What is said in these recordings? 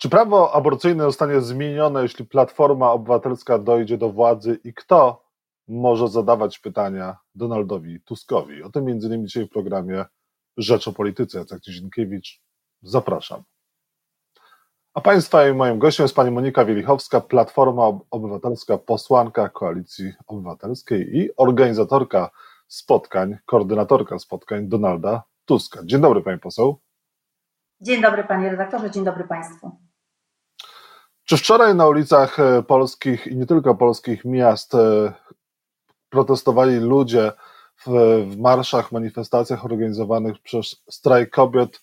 Czy prawo aborcyjne zostanie zmienione, jeśli Platforma Obywatelska dojdzie do władzy i kto może zadawać pytania Donaldowi Tuskowi? O tym między innymi dzisiaj w programie Rzecz o Polityce. Jacek Cizinkiewicz, zapraszam. A Państwa i moim gościem jest Pani Monika Wielichowska, Platforma Obywatelska, posłanka Koalicji Obywatelskiej i organizatorka spotkań, koordynatorka spotkań Donalda Tuska. Dzień dobry Pani Poseł. Dzień dobry Panie redaktorze, dzień dobry Państwu. Czy wczoraj na ulicach e, polskich i nie tylko polskich miast e, protestowali ludzie w, w marszach, manifestacjach organizowanych przez strajk kobiet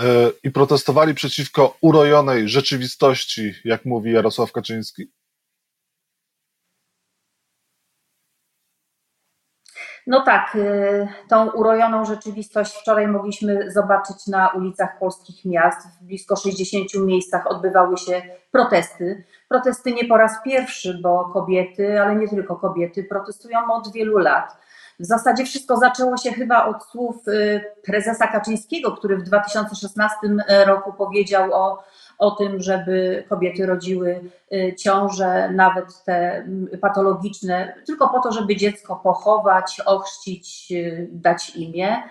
e, i protestowali przeciwko urojonej rzeczywistości, jak mówi Jarosław Kaczyński? No tak, y, tą urojoną rzeczywistość wczoraj mogliśmy zobaczyć na ulicach polskich miast. W blisko 60 miejscach odbywały się protesty. Protesty nie po raz pierwszy, bo kobiety, ale nie tylko kobiety, protestują od wielu lat. W zasadzie wszystko zaczęło się chyba od słów y, prezesa Kaczyńskiego, który w 2016 roku powiedział o o tym, żeby kobiety rodziły y, ciąże, nawet te mm, patologiczne, tylko po to, żeby dziecko pochować, ochrzcić, y, dać imię.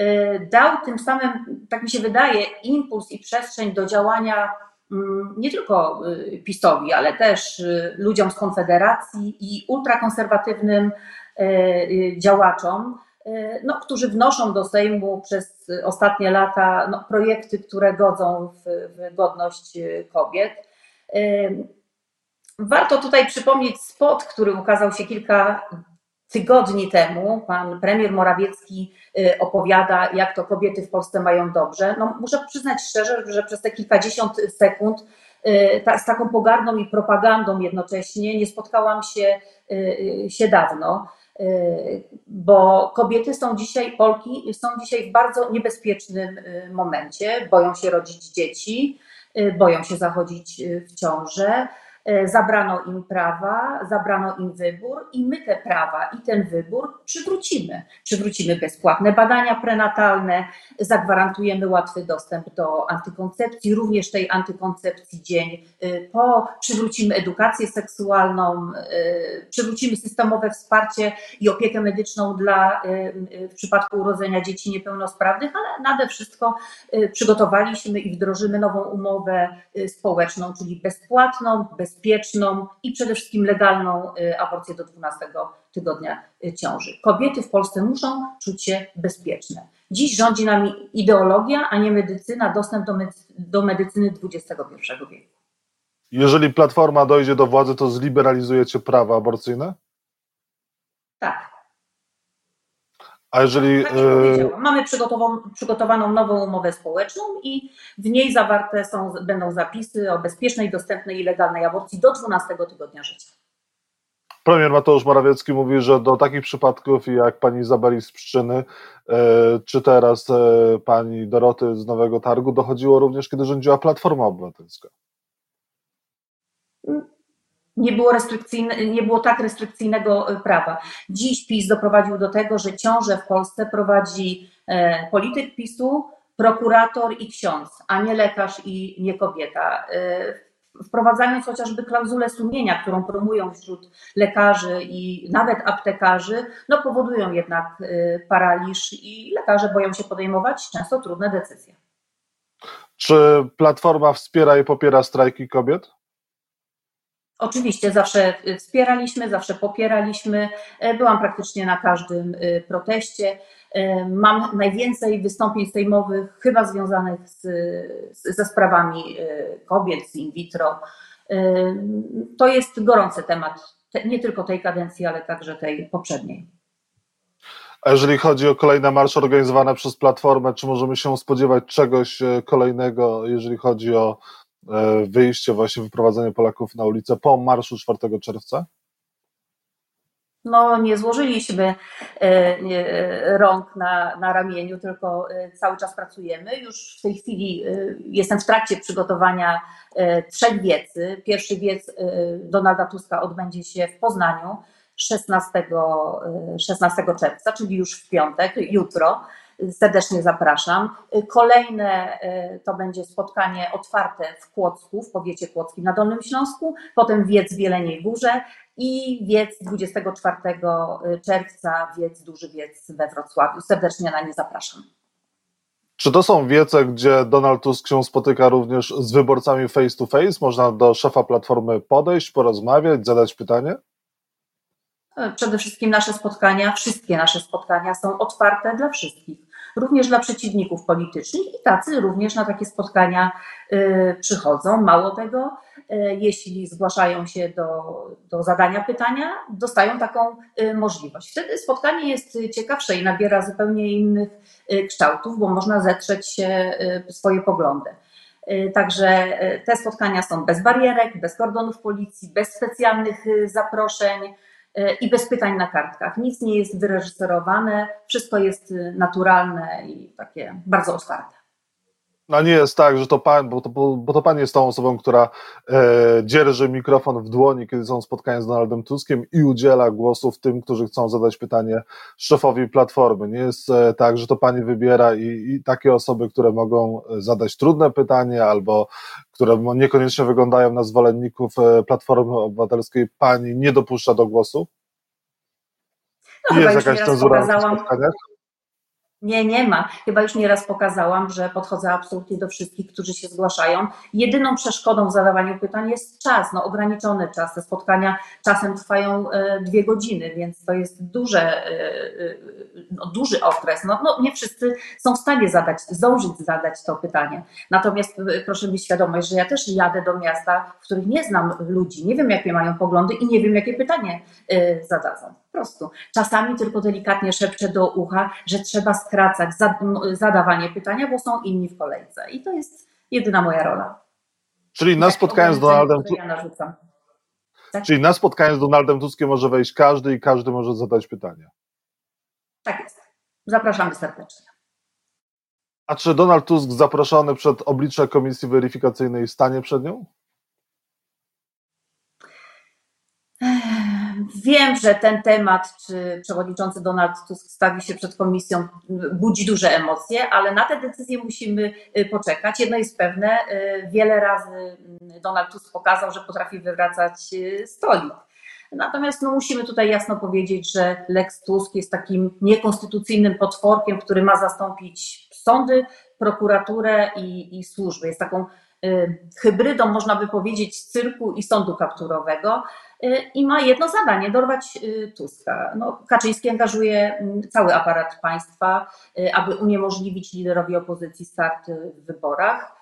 Y, dał tym samym, tak mi się wydaje, impuls i przestrzeń do działania mm, nie tylko PiSowi, ale też ludziom z Konfederacji i ultrakonserwatywnym działaczom no, którzy wnoszą do Sejmu przez ostatnie lata no, projekty, które godzą w, w godność e, kobiet. E, warto tutaj przypomnieć spot, który ukazał się kilka tygodni temu. Pan premier Morawiecki opowiada, jak to kobiety w Polsce mają dobrze. No, muszę przyznać szczerze, że przez te kilkadziesiąt sekund z taką pogardą i propagandą jednocześnie nie spotkałam się, się dawno. Y, bo kobiety są dzisiaj, Polki są dzisiaj w bardzo niebezpiecznym y, momencie, boją się rodzić dzieci, y, boją się zachodzić w ciążę, zabrano im prawa, zabrano im wybór i my te prawa i ten wybór przywrócimy. Przywrócimy bezpłatne badania prenatalne, zagwarantujemy łatwy dostęp do antykoncepcji, również tej antykoncepcji dzień e, po, przywrócimy edukację seksualną, e, przywrócimy systemowe wsparcie i opiekę medyczną dla w przypadku urodzenia dzieci niepełnosprawnych, ale nade wszystko przygotowaliśmy i wdrożymy nową umowę społeczną, czyli bezpłatną, bez bezpieczną i przede wszystkim legalną y, aborcję do 12 tygodnia y, ciąży. Kobiety w Polsce muszą czuć się bezpieczne. Dziś rządzi nami ideologia, a nie medycyna, dostęp do, do medycyny XXI wieku. Jeżeli Platforma dojdzie do władzy, to zliberalizujecie prawa aborcyjne? Tak. A jeżeli. Tak Mamy przygotowaną nową umowę społeczną i w niej zawarte są, będą zapisy o bezpiecznej, dostępnej i legalnej aborcji do 12 tygodnia życia. Premier Mateusz Morawiecki mówi, że do takich przypadków jak pani Izabeli z Pszczyny, e, czy teraz e, pani Doroty z Nowego Targu dochodziło również, kiedy rządziła Platforma Obywatelska. Nie było, restrykcyjne, nie było tak restrykcyjnego e, prawa. Dziś PiS doprowadził do tego, że ciążę w Polsce prowadzi e, polityk PiSu, prokurator i ksiądz, a nie lekarz i nie kobieta. E, wprowadzając chociażby klauzulę sumienia, którą promują wśród lekarzy i nawet aptekarzy, no powodują jednak paraliż i lekarze boją się podejmować często trudne decyzje. Czy Platforma wspiera i popiera strajki kobiet? Oczywiście zawsze wspieraliśmy, zawsze popieraliśmy. E, byłam praktycznie na każdym e, proteście. E, mam najwięcej wystąpień sejmowych, chyba związanych z, ze sprawami kobiet, z in vitro. To jest gorący temat, nie tylko tej kadencji, ale także tej poprzedniej. A jeżeli chodzi o kolejne marsze organizowane przez Platformę, czy możemy się spodziewać czegoś kolejnego, jeżeli chodzi o wyjście, właśnie wyprowadzenie Polaków na ulicę po marszu 4 czerwca? No, nie złożyliśmy e, rąk na, na ramieniu, tylko e, cały czas pracujemy. Już w tej chwili jestem w trakcie przygotowania trzech wiecy. Pierwszy wiec Donalda Tuska odbędzie się w Poznaniu 16, 16 czerwca, czyli już w piątek, jutro. Serdecznie zapraszam. Kolejne to będzie spotkanie otwarte w Kłodzku, w powiecie kłodzkim na Dolnym Śląsku, potem wiec w Jeleniej Górze i wiec 24 czerwca, wiec, duży wiec we Wrocławiu. Serdecznie na nie zapraszam. Czy to są wiece, gdzie Donald Tusk się spotyka również z wyborcami face to face? Można do szefa Platformy podejść, porozmawiać, zadać pytanie? Przede wszystkim nasze spotkania, wszystkie nasze spotkania są otwarte dla wszystkich, również dla przeciwników politycznych i tacy również na takie spotkania y, przychodzą. Mało tego, y, jeśli zgłaszają się do, do zadania pytania, dostają taką y, możliwość. Wtedy spotkanie jest ciekawsze i nabiera zupełnie innych kształtów, bo można zetrzeć się swoje poglądy. Także te spotkania są bez barierek, bez kordonów policji, bez specjalnych zaproszeń i bez pytań na kartkach. Nic nie jest wyreżyserowane, wszystko jest naturalne i takie bardzo otwarte. No nie jest tak, że to pan, bo to, bo to pan jest tą osobą, która e, dzierży mikrofon w dłoni, kiedy są spotkania z Donaldem Tuskiem i udziela głosów tym, którzy chcą zadać pytanie szefowi Platformy. Nie jest e, tak, że to pani wybiera i, i takie osoby, które mogą e, zadać trudne pytanie albo które niekoniecznie wyglądają na zwolenników e, Platformy Obywatelskiej, pani nie dopuszcza do głosu? No, jest jakaś cenzura na spotkaniach? Nie, nie ma. Chyba już nieraz pokazałam, że podchodzę absolutnie do wszystkich, którzy się zgłaszają. Jedyną przeszkodą w zadawaniu pytań jest czas, no ograniczony czas. Te spotkania czasem trwają e, dwie godziny, więc to jest duże, e, e, no, duży okres. No, no, nie wszyscy są w stanie zadać, zdążyć zadać to pytanie. Natomiast proszę mieć świadomość, że ja też jadę do miasta, w których nie znam ludzi, nie wiem jakie mają poglądy i nie wiem jakie pytanie zadadzą. Po prostu. Czasami tylko delikatnie szepczę do ucha, że trzeba skracać zadawanie pytania, bo są inni w kolejce. I to jest jedyna moja rola. Czyli na spotkaniu z Donaldem ja tak? Czyli na z Donaldem Tuskiem może wejść każdy i każdy może zadać pytania. Tak jest. Zapraszamy serdecznie. A czy Donald Tusk zaproszony przed oblicze komisji weryfikacyjnej stanie przed nią? Wiem, że ten temat, czy przewodniczący Donald Tusk stawi się przed komisją, budzi duże emocje, ale na te decyzje musimy y, poczekać. Jedno jest pewne, y, wiele razy mm, Donald Tusk pokazał, że potrafi wywracać y, stolik. Natomiast no, musimy tutaj jasno powiedzieć, że Lex Tusk jest takim niekonstytucyjnym potworkiem, który ma zastąpić sądy, prokuraturę i, i służby. Jest taką hybrydą, można by powiedzieć, cyrku i sądu kapturowego. Y, i ma jedno zadanie dorwać y, Tuska. No, Kaczyński angażuje mm, cały aparat państwa, y, aby uniemożliwić liderowi opozycji start w wyborach.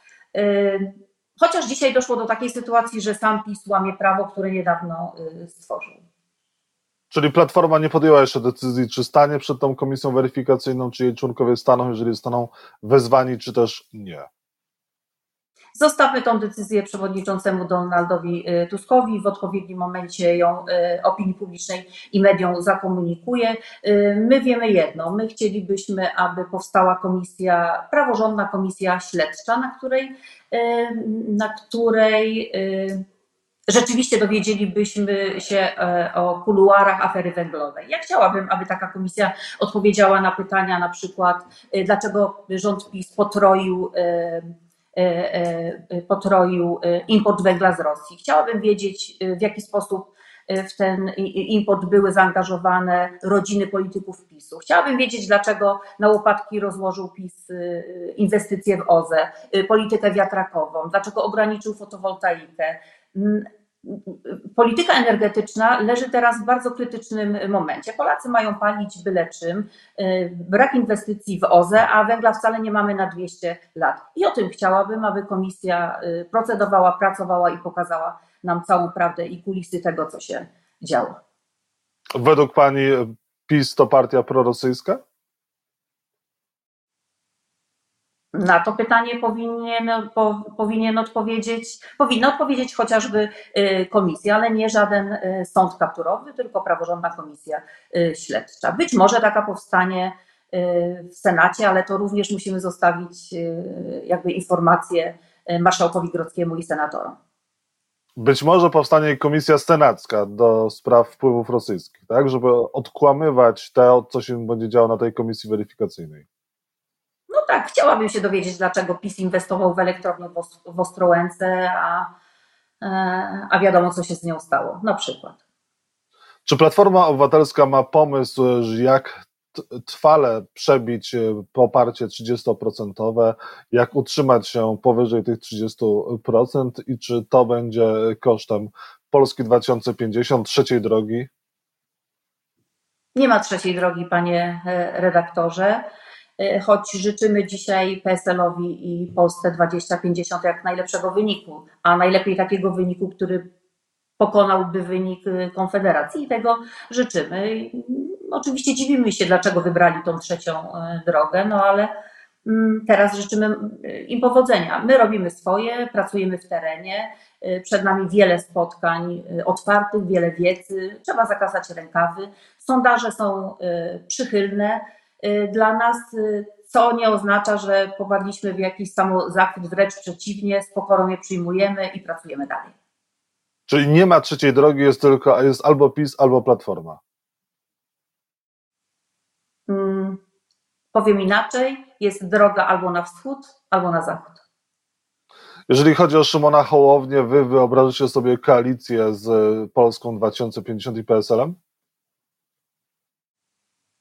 Chociaż dzisiaj doszło do takiej sytuacji, że sam PiS łamie prawo, które niedawno stworzył. Czyli Platforma nie podjęła jeszcze decyzji, czy stanie przed tą komisją weryfikacyjną, czy jej członkowie staną, jeżeli zostaną wezwani, czy też nie. Zostawmy tą decyzję przewodniczącemu Donaldowi y, Tuskowi, w odpowiednim momencie ją y, opinii publicznej i mediom zakomunikuje. Y, my wiemy jedno, my chcielibyśmy, aby powstała komisja, praworządna komisja śledcza, na której, na której rzeczywiście dowiedzielibyśmy się o kuluarach afery węglowej. Ja chciałabym, aby taka komisja odpowiedziała na pytania na przykład, dlaczego rząd PiS potroił E, e, potroił e, import węgla z Rosji. Chciałabym wiedzieć, w jaki sposób w ten import były zaangażowane rodziny polityków PiSu. Chciałabym wiedzieć, dlaczego na łopatki rozłożył PiS inwestycje w OZE, politykę wiatrakową, dlaczego ograniczył fotowoltaikę polityka energetyczna leży teraz w bardzo krytycznym momencie. Polacy mają palić byle czym, y, brak inwestycji w OZE, a węgla wcale nie mamy na 200 lat. I o tym chciałabym, aby komisja y, procedowała, pracowała i pokazała nam całą prawdę i kulisy tego, co się działo. Według Pani PiS to partia prorosyjska? Na to pytanie powinien, po, powinien odpowiedzieć, powinna odpowiedzieć chociażby y, komisja, ale nie żaden y, sąd kapturowy, tylko praworządna komisja y, śledcza. Być może taka powstanie w Senacie, ale to również musimy zostawić jakby informację marszałkowi Grodzkiemu i senatorom. Być może powstanie komisja senacka do spraw wpływów rosyjskich, tak, żeby odkłamywać to, co się będzie działo na tej komisji weryfikacyjnej. Tak, chciałabym się dowiedzieć, dlaczego PiS inwestował w elektrownię w Ostrołęce, a, a wiadomo, co się z nią stało, na przykład. Czy Platforma Obywatelska ma pomysł, jak trwale przebić e, poparcie 30%, jak utrzymać się powyżej tych 30% i czy to będzie kosztem Polski 2050, trzeciej drogi? Nie ma trzeciej drogi, panie e, redaktorze. E, choć życzymy dzisiaj PSL-owi i Polsce 2050 jak najlepszego wyniku, a najlepiej takiego wyniku, który pokonałby wynik y, Konfederacji i tego życzymy. Oczywiście dziwimy się, dlaczego wybrali tą trzecią y, drogę, no ale mm, teraz życzymy y, im powodzenia. My robimy swoje, pracujemy w terenie, przed nami wiele spotkań otwartych, wiele wiedzy, trzeba zakasać rękawy. Sondaże są przychylne dla nas, co nie oznacza, że popadliśmy w jakiś samozachwyt, wręcz przeciwnie, z pokorą je przyjmujemy i pracujemy dalej. Czyli nie ma trzeciej drogi, jest tylko jest albo PiS, albo Platforma. Hmm, powiem inaczej, jest droga albo na wschód, albo na zachód. Jeżeli chodzi o Szymona Hołownię, wy wyobrażacie sobie koalicję z Polską 2050 i PSL-em?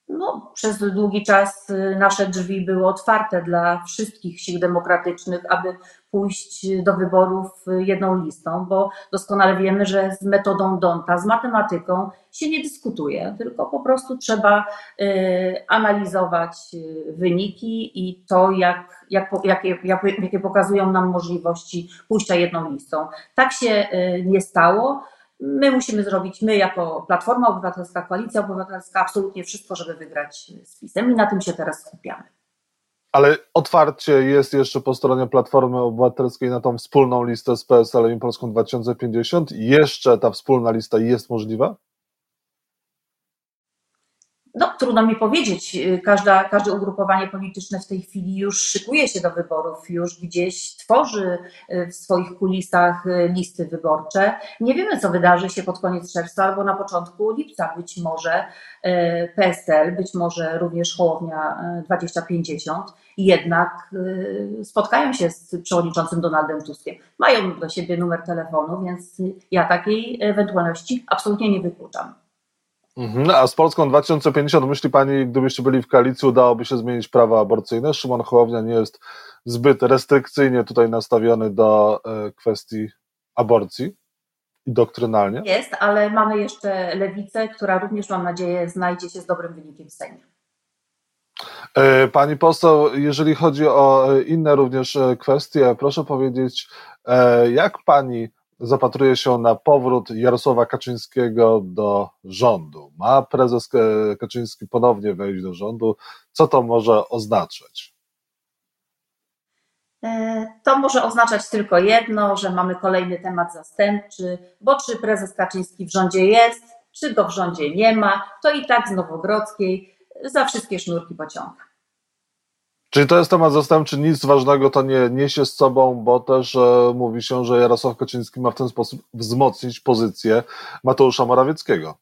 No, przez długi czas y, nasze drzwi były otwarte dla wszystkich sił demokratycznych, aby pójść do wyborów y, jedną listą, bo doskonale wiemy, że z metodą Donta, z matematyką się nie dyskutuje, tylko po prostu trzeba y, analizować wyniki i to, jak, jak, jakie, jakie pokazują nam możliwości pójścia jedną listą. Tak się nie stało. My musimy zrobić, my jako Platforma Obywatelska, Koalicja Obywatelska, absolutnie wszystko, żeby wygrać z PiSem i na tym się teraz skupiamy. Ale otwarcie jest jeszcze po stronie Platformy Obywatelskiej na tą wspólną listę z PSL i Polską 2050. Jeszcze ta wspólna lista jest możliwa? No, trudno mi powiedzieć. Y, każda, każde ugrupowanie polityczne w tej chwili już szykuje się do wyborów, już gdzieś tworzy y, w swoich kulisach y, listy wyborcze. Nie wiemy, co wydarzy się pod koniec czerwca albo na początku lipca. Być może PSL, być może również Hołownia 2050 jednak spotkają się z przewodniczącym Donaldem Tuskiem. Mają do siebie numer telefonu, więc ja takiej ewentualności absolutnie nie wykluczam. Mhm, a z Polską 2050 myśli Pani, gdybyście byli w koalicji, udałoby się zmienić prawa aborcyjne? Szymon Hołownia nie jest zbyt restrykcyjnie tutaj nastawiony do e, kwestii aborcji i doktrynalnie? Jest, ale mamy jeszcze lewicę, która również mam nadzieję znajdzie się z dobrym wynikiem w Sejmie. E, pani poseł, jeżeli chodzi o e, inne również kwestie, proszę powiedzieć, jak pani zapatruje się na powrót Jarosława Kaczyńskiego do rządu. Ma prezes Kaczyński ponownie wejść do rządu. Co to może oznaczać? E, to może oznaczać tylko jedno, że mamy kolejny temat zastępczy, bo czy prezes Kaczyński w rządzie jest, czy go w rządzie nie ma, to i tak z Nowogrodzkiej za wszystkie sznurki pociąga. Czyli to jest temat zastępczy, nic ważnego to nie niesie z sobą, bo też e, mówi się, że Jarosław Kaczyński ma w ten sposób wzmocnić pozycję Mateusza Morawieckiego.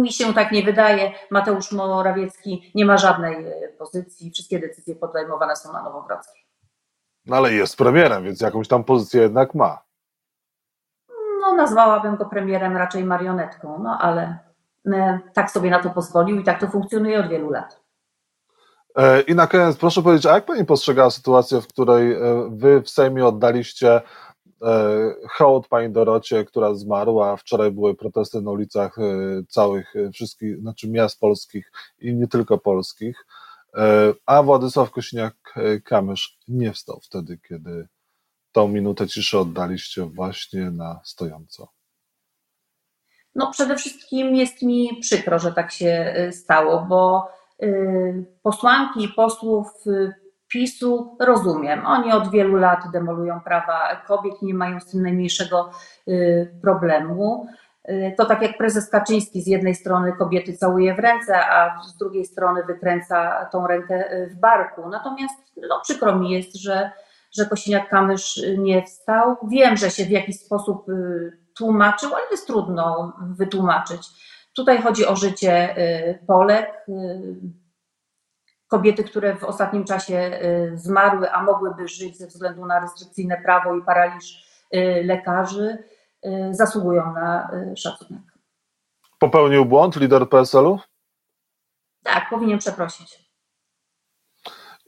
Mi się tak nie wydaje. Mateusz Morawiecki nie ma żadnej e, pozycji. Wszystkie decyzje podejmowane są na Nowogrodzkiej. No ale jest premierem, więc jakąś tam pozycję jednak ma. No, nazwałabym go premierem raczej marionetką, no ale e, tak sobie na to pozwolił i tak to funkcjonuje od wielu lat. E, I na koniec proszę powiedzieć, a jak pani postrzegała sytuację, w której e, wy w Sejmie oddaliście e, hołd pani Dorocie, która zmarła. Wczoraj były protesty na ulicach całych, wszystkich, znaczy miast polskich i nie tylko polskich, a Władysław Kosiniak-Kamysz nie wstał wtedy, kiedy tą minutę ciszy oddaliście właśnie na stojąco. No przede wszystkim jest mi przykro, że tak się stało, bo posłanki i posłów y, PiSu rozumiem. Oni od wielu lat demolują prawa kobiet i nie mają z tym najmniejszego y, problemu. To tak jak prezes Kaczyński z jednej strony kobiety całuje w ręce, a z drugiej strony wykręca tą rękę w barku. Natomiast no, przykro mi jest, że, że Kosiniak-Kamysz nie wstał. Wiem, że się w jakiś sposób tłumaczył, ale jest trudno wytłumaczyć Tutaj chodzi o życie y, Polek. Y, kobiety, które w ostatnim czasie zmarły, a mogłyby żyć ze względu na restrykcyjne prawo i paraliż lekarzy, zasługują na szacunek. Popełnił błąd lider PSL-u? Tak, powinien przeprosić.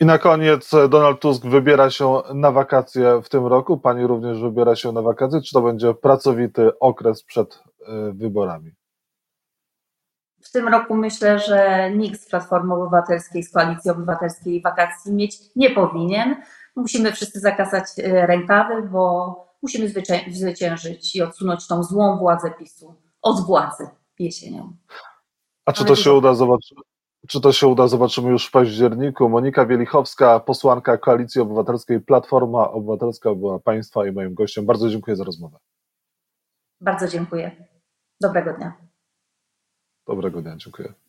I na koniec Donald Tusk wybiera się na wakacje w tym roku. Pani również wybiera się na wakacje. Czy to będzie pracowity okres przed wyborami? W tym roku myślę, że nikt z Platformy Obywatelskiej, z Koalicji Obywatelskiej wakacji mieć nie powinien. Musimy wszyscy zakasać rękawy, bo musimy zwyciężyć i odsunąć tą złą władzę PiSu od władzy jesienią. A czy to się uda zobaczyć? Czy to się uda, zobaczymy już w październiku. Monika Wielichowska, posłanka Koalicji Obywatelskiej, Platforma Obywatelska była Państwa i moim gościem. Bardzo dziękuję za rozmowę. Bardzo dziękuję. Dobrego dnia. Dobrego dnia, dziękuję.